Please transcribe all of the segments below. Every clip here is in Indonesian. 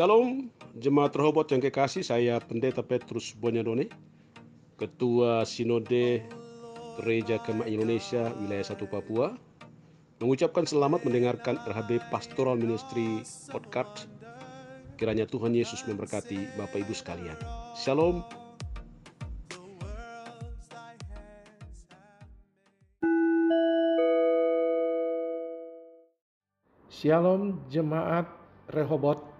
Shalom, jemaat Rehoboth yang kekasih, saya Pendeta Petrus Bonyadone, Ketua Sinode Gereja Kema Indonesia Wilayah 1 Papua, mengucapkan selamat mendengarkan RHB Pastoral Ministry Podcast. Kiranya Tuhan Yesus memberkati Bapak Ibu sekalian. Shalom. Shalom jemaat Rehoboth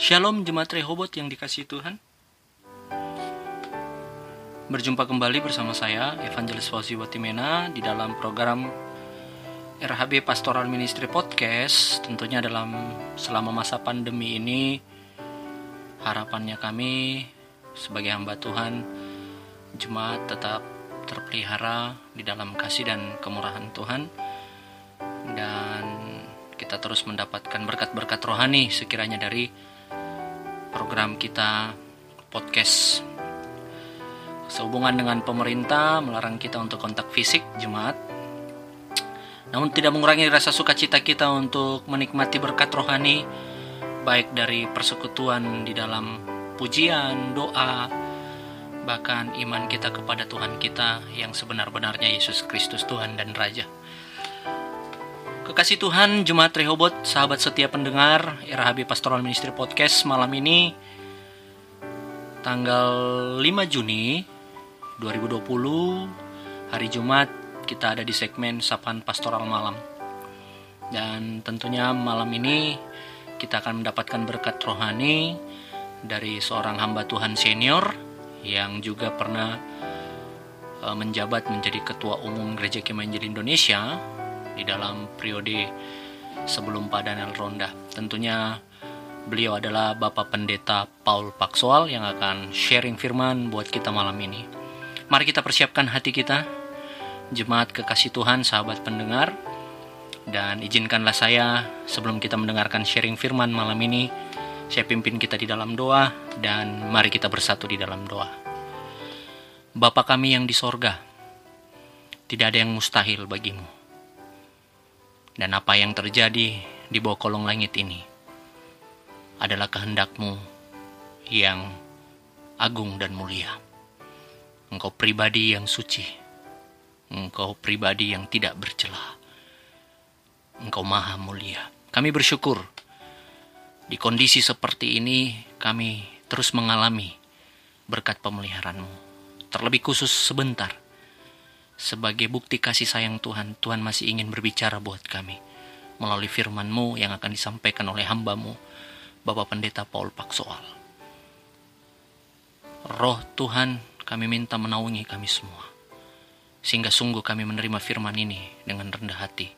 Shalom Jemaat Rehobot yang dikasih Tuhan. Berjumpa kembali bersama saya Evangelis Fauzi Watimena di dalam program RHB Pastoral Ministry Podcast. Tentunya dalam selama masa pandemi ini Harapannya kami sebagai hamba Tuhan Jemaat tetap terpelihara di dalam kasih dan kemurahan Tuhan. Dan kita terus mendapatkan berkat-berkat rohani sekiranya dari program kita podcast. Sehubungan dengan pemerintah melarang kita untuk kontak fisik jemaat. Namun tidak mengurangi rasa sukacita kita untuk menikmati berkat rohani baik dari persekutuan di dalam pujian, doa, bahkan iman kita kepada Tuhan kita yang sebenar-benarnya Yesus Kristus Tuhan dan Raja. Kekasih Tuhan, Jemaat Rehobot, sahabat setia pendengar RHB Pastoral Ministry Podcast malam ini tanggal 5 Juni 2020 hari Jumat kita ada di segmen Sapaan Pastoral Malam. Dan tentunya malam ini kita akan mendapatkan berkat rohani dari seorang hamba Tuhan senior yang juga pernah eh, menjabat menjadi ketua umum Gereja Kemainjil Indonesia di dalam periode sebelum Pak Daniel Ronda. Tentunya beliau adalah Bapak Pendeta Paul Paksoal yang akan sharing firman buat kita malam ini. Mari kita persiapkan hati kita, jemaat kekasih Tuhan, sahabat pendengar, dan izinkanlah saya sebelum kita mendengarkan sharing firman malam ini, saya pimpin kita di dalam doa dan mari kita bersatu di dalam doa. Bapa kami yang di sorga, tidak ada yang mustahil bagimu dan apa yang terjadi di bawah kolong langit ini adalah kehendakmu yang agung dan mulia. Engkau pribadi yang suci, engkau pribadi yang tidak bercelah, engkau maha mulia. Kami bersyukur di kondisi seperti ini kami terus mengalami berkat pemeliharaanmu. Terlebih khusus sebentar sebagai bukti kasih sayang Tuhan, Tuhan masih ingin berbicara buat kami melalui firman-Mu yang akan disampaikan oleh hamba-Mu, Bapak Pendeta Paul Paksoal. Roh Tuhan, kami minta menaungi kami semua, sehingga sungguh kami menerima firman ini dengan rendah hati,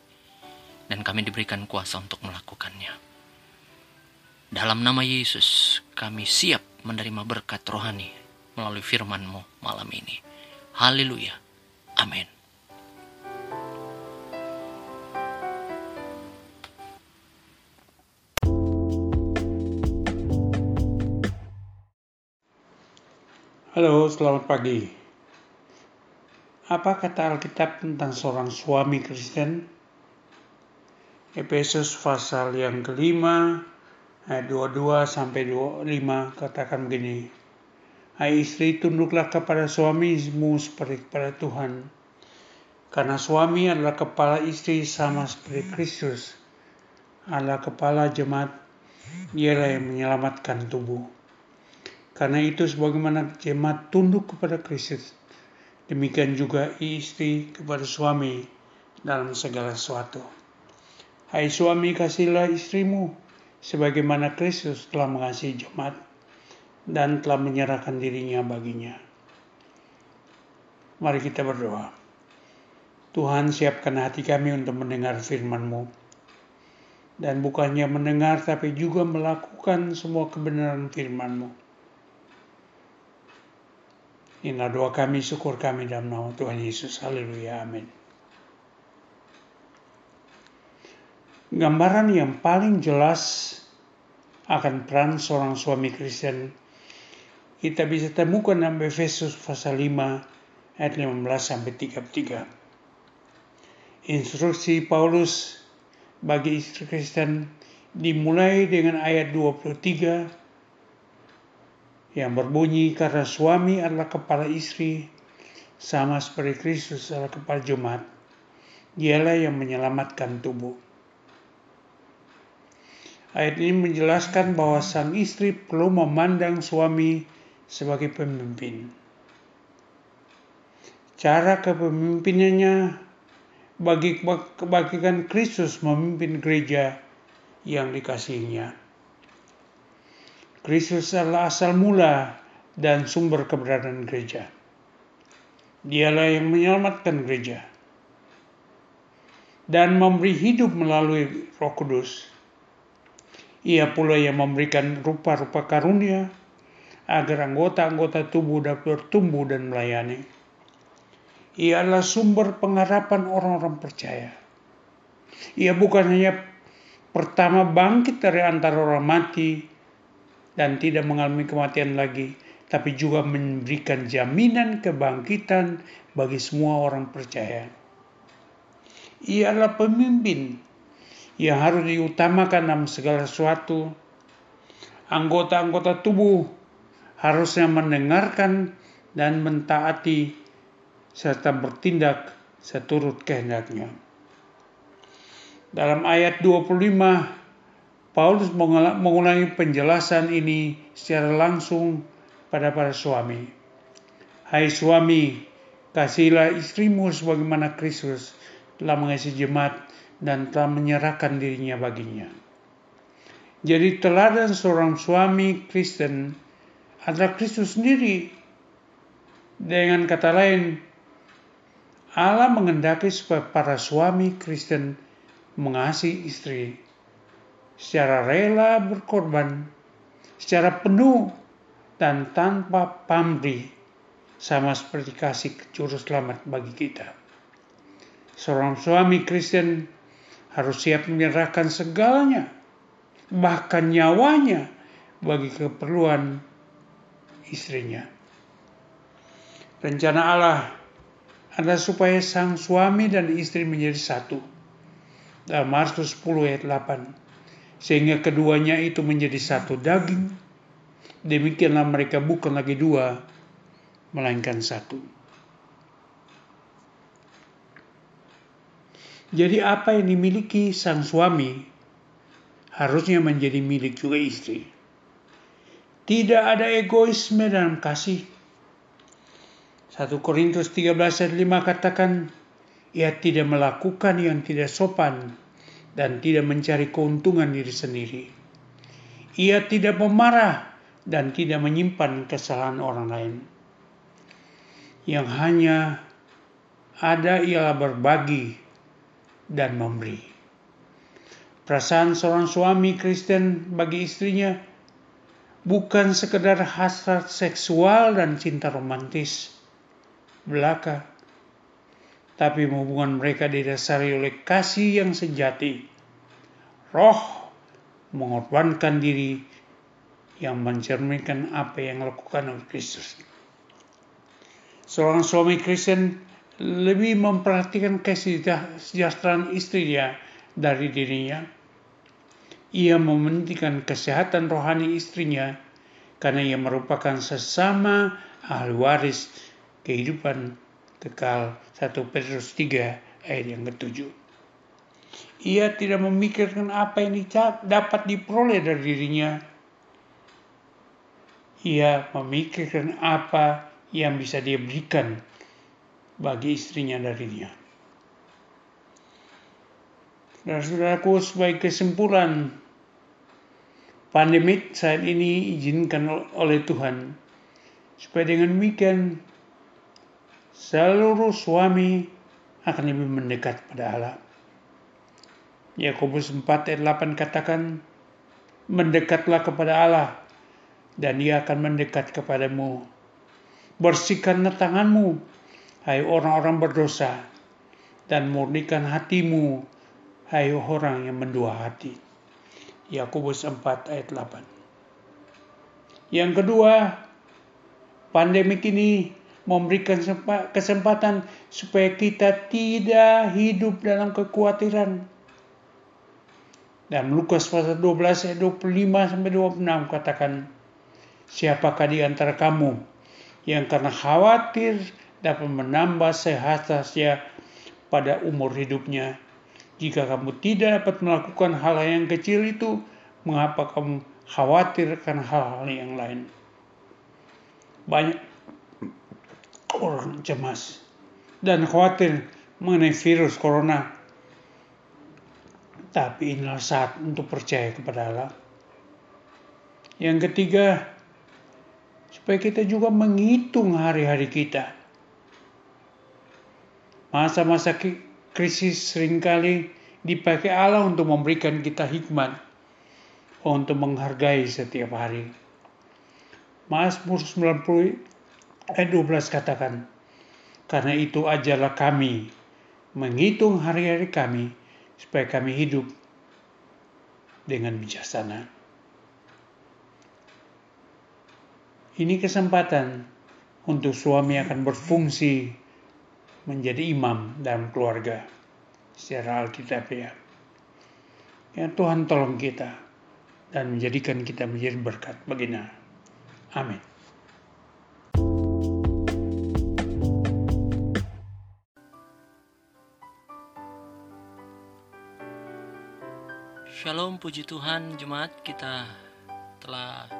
dan kami diberikan kuasa untuk melakukannya. Dalam nama Yesus, kami siap menerima berkat rohani melalui firman-Mu malam ini. Haleluya. Amin. Halo, selamat pagi. Apa kata Alkitab tentang seorang suami Kristen? Efesus pasal yang kelima, ayat 22 sampai 25 katakan begini. Hai istri, tunduklah kepada suamimu seperti kepada Tuhan. Karena suami adalah kepala istri sama seperti Kristus. Adalah kepala jemaat, ialah yang menyelamatkan tubuh. Karena itu sebagaimana jemaat tunduk kepada Kristus, demikian juga istri kepada suami dalam segala sesuatu. Hai suami, kasihlah istrimu, sebagaimana Kristus telah mengasihi jemaat dan telah menyerahkan dirinya baginya. Mari kita berdoa. Tuhan siapkan hati kami untuk mendengar firman-Mu. Dan bukannya mendengar tapi juga melakukan semua kebenaran firman-Mu. Inilah doa kami, syukur kami dalam nama Tuhan Yesus. Haleluya. Amin. Gambaran yang paling jelas akan peran seorang suami Kristen kita bisa temukan dalam Efesus pasal 5 ayat 15 sampai 33. Instruksi Paulus bagi istri Kristen dimulai dengan ayat 23 yang berbunyi karena suami adalah kepala istri sama seperti Kristus adalah kepala Jumat. Dialah yang menyelamatkan tubuh. Ayat ini menjelaskan bahwa sang istri perlu memandang suami sebagai pemimpin. Cara kepemimpinannya bagi kebagikan Kristus memimpin gereja yang dikasihnya. Kristus adalah asal mula dan sumber keberadaan gereja. Dialah yang menyelamatkan gereja dan memberi hidup melalui Roh Kudus. Ia pula yang memberikan rupa-rupa karunia agar anggota-anggota tubuh dapat bertumbuh dan melayani. Ia adalah sumber pengharapan orang-orang percaya. Ia bukan hanya pertama bangkit dari antara orang mati dan tidak mengalami kematian lagi, tapi juga memberikan jaminan kebangkitan bagi semua orang percaya. Ia adalah pemimpin yang harus diutamakan dalam segala sesuatu. Anggota-anggota tubuh harusnya mendengarkan dan mentaati serta bertindak seturut kehendaknya. Dalam ayat 25, Paulus mengulangi penjelasan ini secara langsung pada para suami. Hai suami, kasihilah istrimu sebagaimana Kristus telah mengasihi jemaat dan telah menyerahkan dirinya baginya. Jadi teladan seorang suami Kristen adalah Kristus sendiri. Dengan kata lain, Allah mengendaki supaya para suami Kristen mengasihi istri secara rela berkorban, secara penuh dan tanpa pamrih sama seperti kasih juru selamat bagi kita. Seorang suami Kristen harus siap menyerahkan segalanya, bahkan nyawanya bagi keperluan istrinya. Rencana Allah adalah supaya sang suami dan istri menjadi satu. Dalam Markus 10 ayat 8. Sehingga keduanya itu menjadi satu daging Demikianlah mereka bukan lagi dua, melainkan satu. Jadi apa yang dimiliki sang suami harusnya menjadi milik juga istri. Tidak ada egoisme dalam kasih. 1 Korintus 13 ayat 5 katakan, ia tidak melakukan yang tidak sopan dan tidak mencari keuntungan diri sendiri. Ia tidak memarah dan tidak menyimpan kesalahan orang lain. Yang hanya ada ialah berbagi dan memberi. Perasaan seorang suami Kristen bagi istrinya bukan sekedar hasrat seksual dan cinta romantis belaka, tapi hubungan mereka didasari oleh kasih yang sejati. Roh mengorbankan diri yang mencerminkan apa yang dilakukan oleh Kristus. Seorang suami Kristen lebih memperhatikan kesejahteraan istrinya dari dirinya. Ia mementingkan kesehatan rohani istrinya karena ia merupakan sesama ahli waris kehidupan kekal 1 Petrus 3 ayat yang ketujuh. Ia tidak memikirkan apa yang dapat diperoleh dari dirinya, ia memikirkan apa yang bisa dia berikan bagi istrinya darinya. Dan saudaraku sebagai kesimpulan pandemik saat ini izinkan oleh Tuhan supaya dengan demikian seluruh suami akan lebih mendekat pada Allah. Yakobus 4 ayat 8 katakan mendekatlah kepada Allah dan ia akan mendekat kepadamu. Bersihkanlah tanganmu, hai orang-orang berdosa, dan murnikan hatimu, hai orang yang mendua hati. Yakobus 4 ayat 8. Yang kedua, pandemik ini memberikan kesempatan supaya kita tidak hidup dalam kekhawatiran. Dan Lukas pasal 12 ayat 25 sampai 26 katakan, Siapakah di antara kamu yang karena khawatir dapat menambah sehatnya pada umur hidupnya? Jika kamu tidak dapat melakukan hal yang kecil itu, mengapa kamu khawatir karena hal-hal yang lain? Banyak orang cemas dan khawatir mengenai virus corona. Tapi inilah saat untuk percaya kepada Allah Yang ketiga, supaya kita juga menghitung hari-hari kita. Masa-masa krisis sering kali dipakai Allah untuk memberikan kita hikmat untuk menghargai setiap hari. Mazmur 90 ayat 12 katakan, Karena itu ajarlah kami menghitung hari-hari kami supaya kami hidup dengan bijaksana. Ini kesempatan untuk suami akan berfungsi menjadi imam dalam keluarga secara alkitabiah. Ya Tuhan tolong kita dan menjadikan kita menjadi berkat baginya. Amin. Shalom, puji Tuhan, jemaat kita telah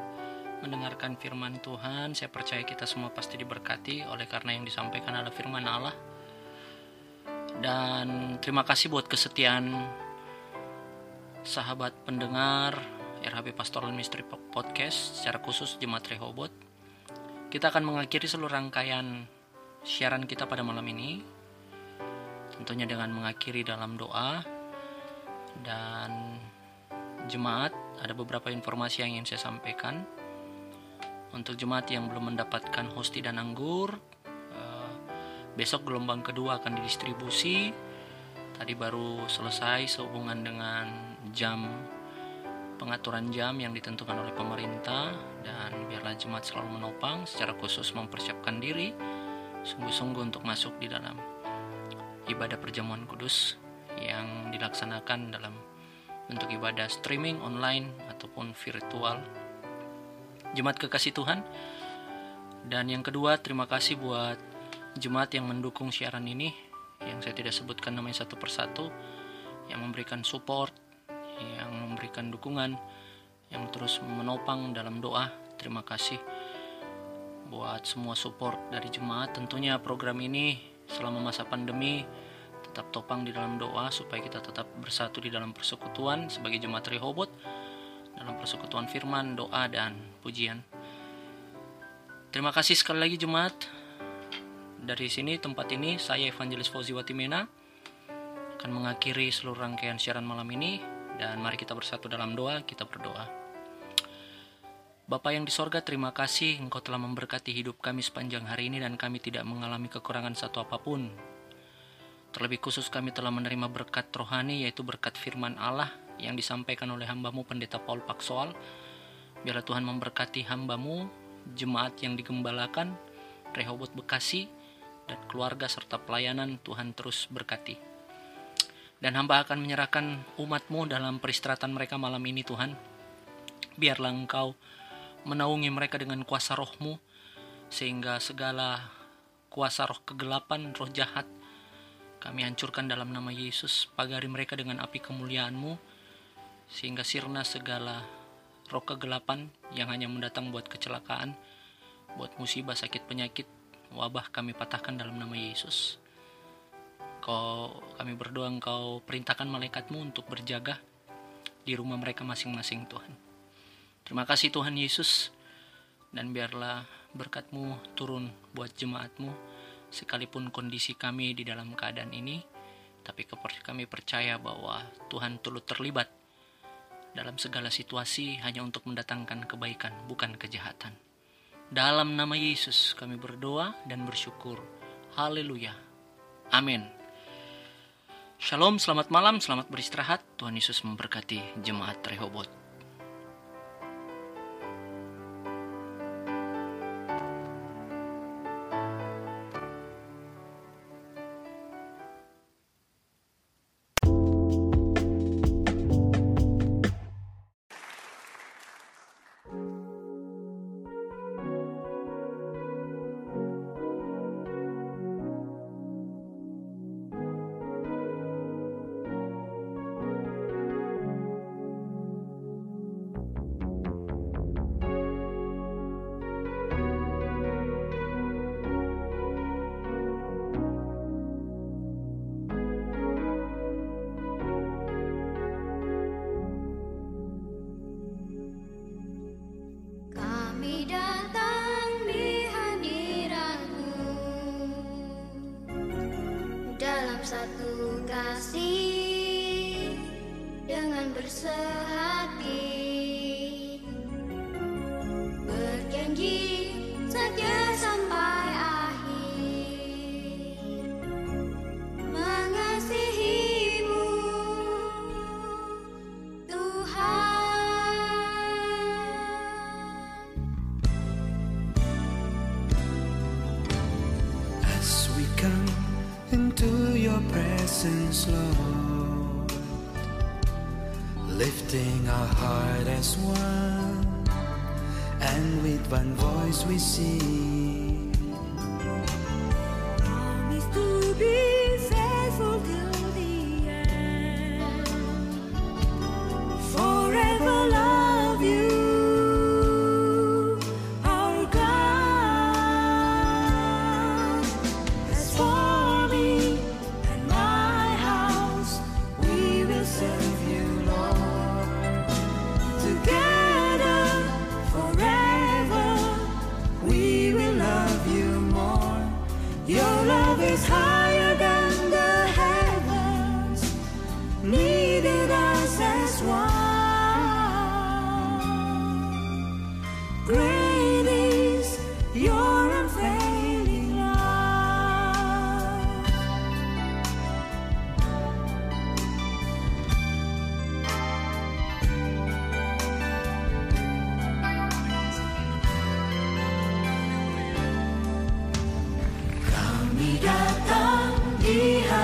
mendengarkan firman Tuhan. Saya percaya kita semua pasti diberkati oleh karena yang disampaikan adalah firman Allah. Dan terima kasih buat kesetiaan sahabat pendengar RHB Pastoral Ministry Podcast secara khusus Jemaat Rehobot. Kita akan mengakhiri seluruh rangkaian siaran kita pada malam ini. Tentunya dengan mengakhiri dalam doa dan jemaat ada beberapa informasi yang ingin saya sampaikan. Untuk jemaat yang belum mendapatkan hosti dan anggur, besok gelombang kedua akan didistribusi. Tadi baru selesai sehubungan dengan jam pengaturan jam yang ditentukan oleh pemerintah dan biarlah jemaat selalu menopang secara khusus mempersiapkan diri sungguh-sungguh untuk masuk di dalam ibadah perjamuan kudus yang dilaksanakan dalam bentuk ibadah streaming online ataupun virtual jemaat kekasih Tuhan. Dan yang kedua, terima kasih buat jemaat yang mendukung siaran ini, yang saya tidak sebutkan namanya satu persatu, yang memberikan support, yang memberikan dukungan, yang terus menopang dalam doa. Terima kasih buat semua support dari jemaat. Tentunya program ini selama masa pandemi tetap topang di dalam doa supaya kita tetap bersatu di dalam persekutuan sebagai jemaat Rehobot dalam persekutuan firman, doa, dan pujian. Terima kasih sekali lagi jemaat. Dari sini tempat ini saya Evangelis Fauzi Watimena akan mengakhiri seluruh rangkaian siaran malam ini dan mari kita bersatu dalam doa, kita berdoa. Bapa yang di sorga, terima kasih Engkau telah memberkati hidup kami sepanjang hari ini dan kami tidak mengalami kekurangan satu apa pun. Terlebih khusus kami telah menerima berkat rohani yaitu berkat firman Allah yang disampaikan oleh hambamu Pendeta Paul Paksoal. Biarlah Tuhan memberkati hambamu, jemaat yang digembalakan, Rehobot Bekasi, dan keluarga serta pelayanan Tuhan terus berkati. Dan hamba akan menyerahkan umatmu dalam peristirahatan mereka malam ini Tuhan. Biarlah engkau menaungi mereka dengan kuasa rohmu, sehingga segala kuasa roh kegelapan, roh jahat, kami hancurkan dalam nama Yesus, pagari mereka dengan api kemuliaanmu, sehingga sirna segala roh kegelapan yang hanya mendatang buat kecelakaan, buat musibah, sakit, penyakit, wabah kami patahkan dalam nama Yesus. Kau kami berdoa engkau perintahkan malaikatmu untuk berjaga di rumah mereka masing-masing Tuhan. Terima kasih Tuhan Yesus dan biarlah berkatmu turun buat jemaatmu sekalipun kondisi kami di dalam keadaan ini tapi kami percaya bahwa Tuhan turut terlibat dalam segala situasi hanya untuk mendatangkan kebaikan, bukan kejahatan. Dalam nama Yesus kami berdoa dan bersyukur. Haleluya. Amin. Shalom, selamat malam, selamat beristirahat. Tuhan Yesus memberkati jemaat Rehobot. see.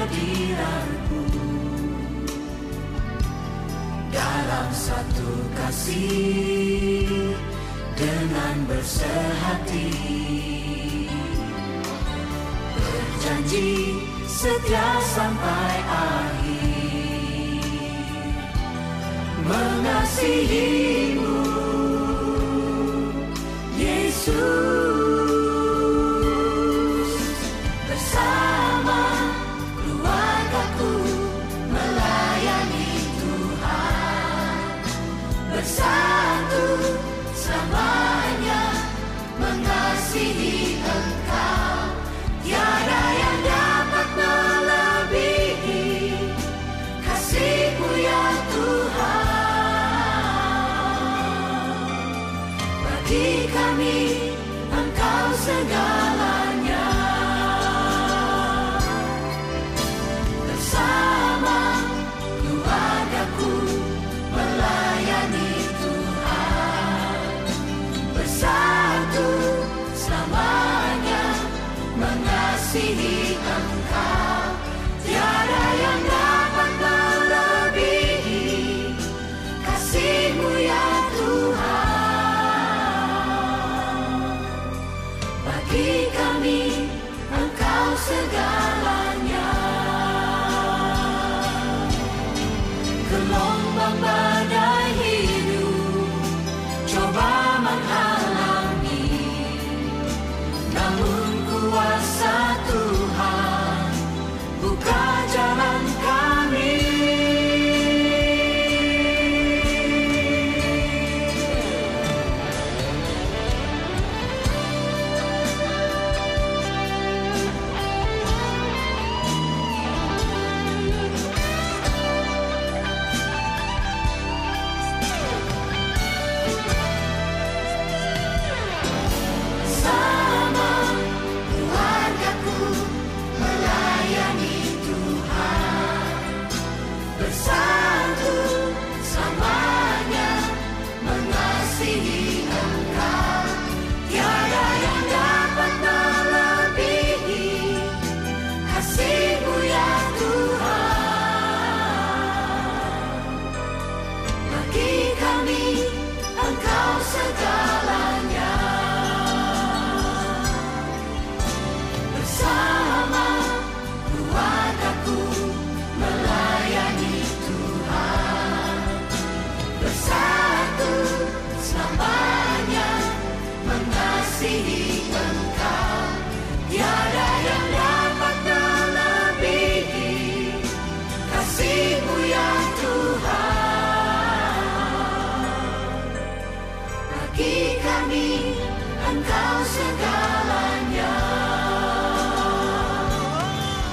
kehadiranmu dalam satu kasih dengan bersehati. Berjanji setia sampai akhir. Mengasihimu Yesus. God.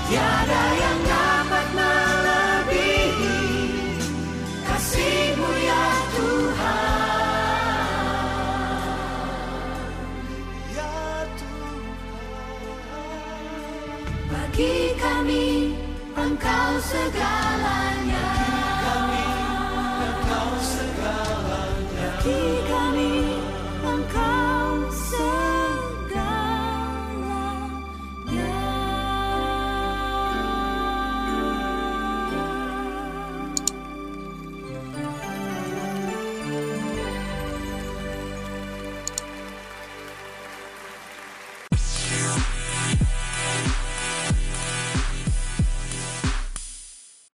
Tiada yang dapat melebihi kasihmu ya Tuhan. Ya Tuhan. Bagi kami engkau segala.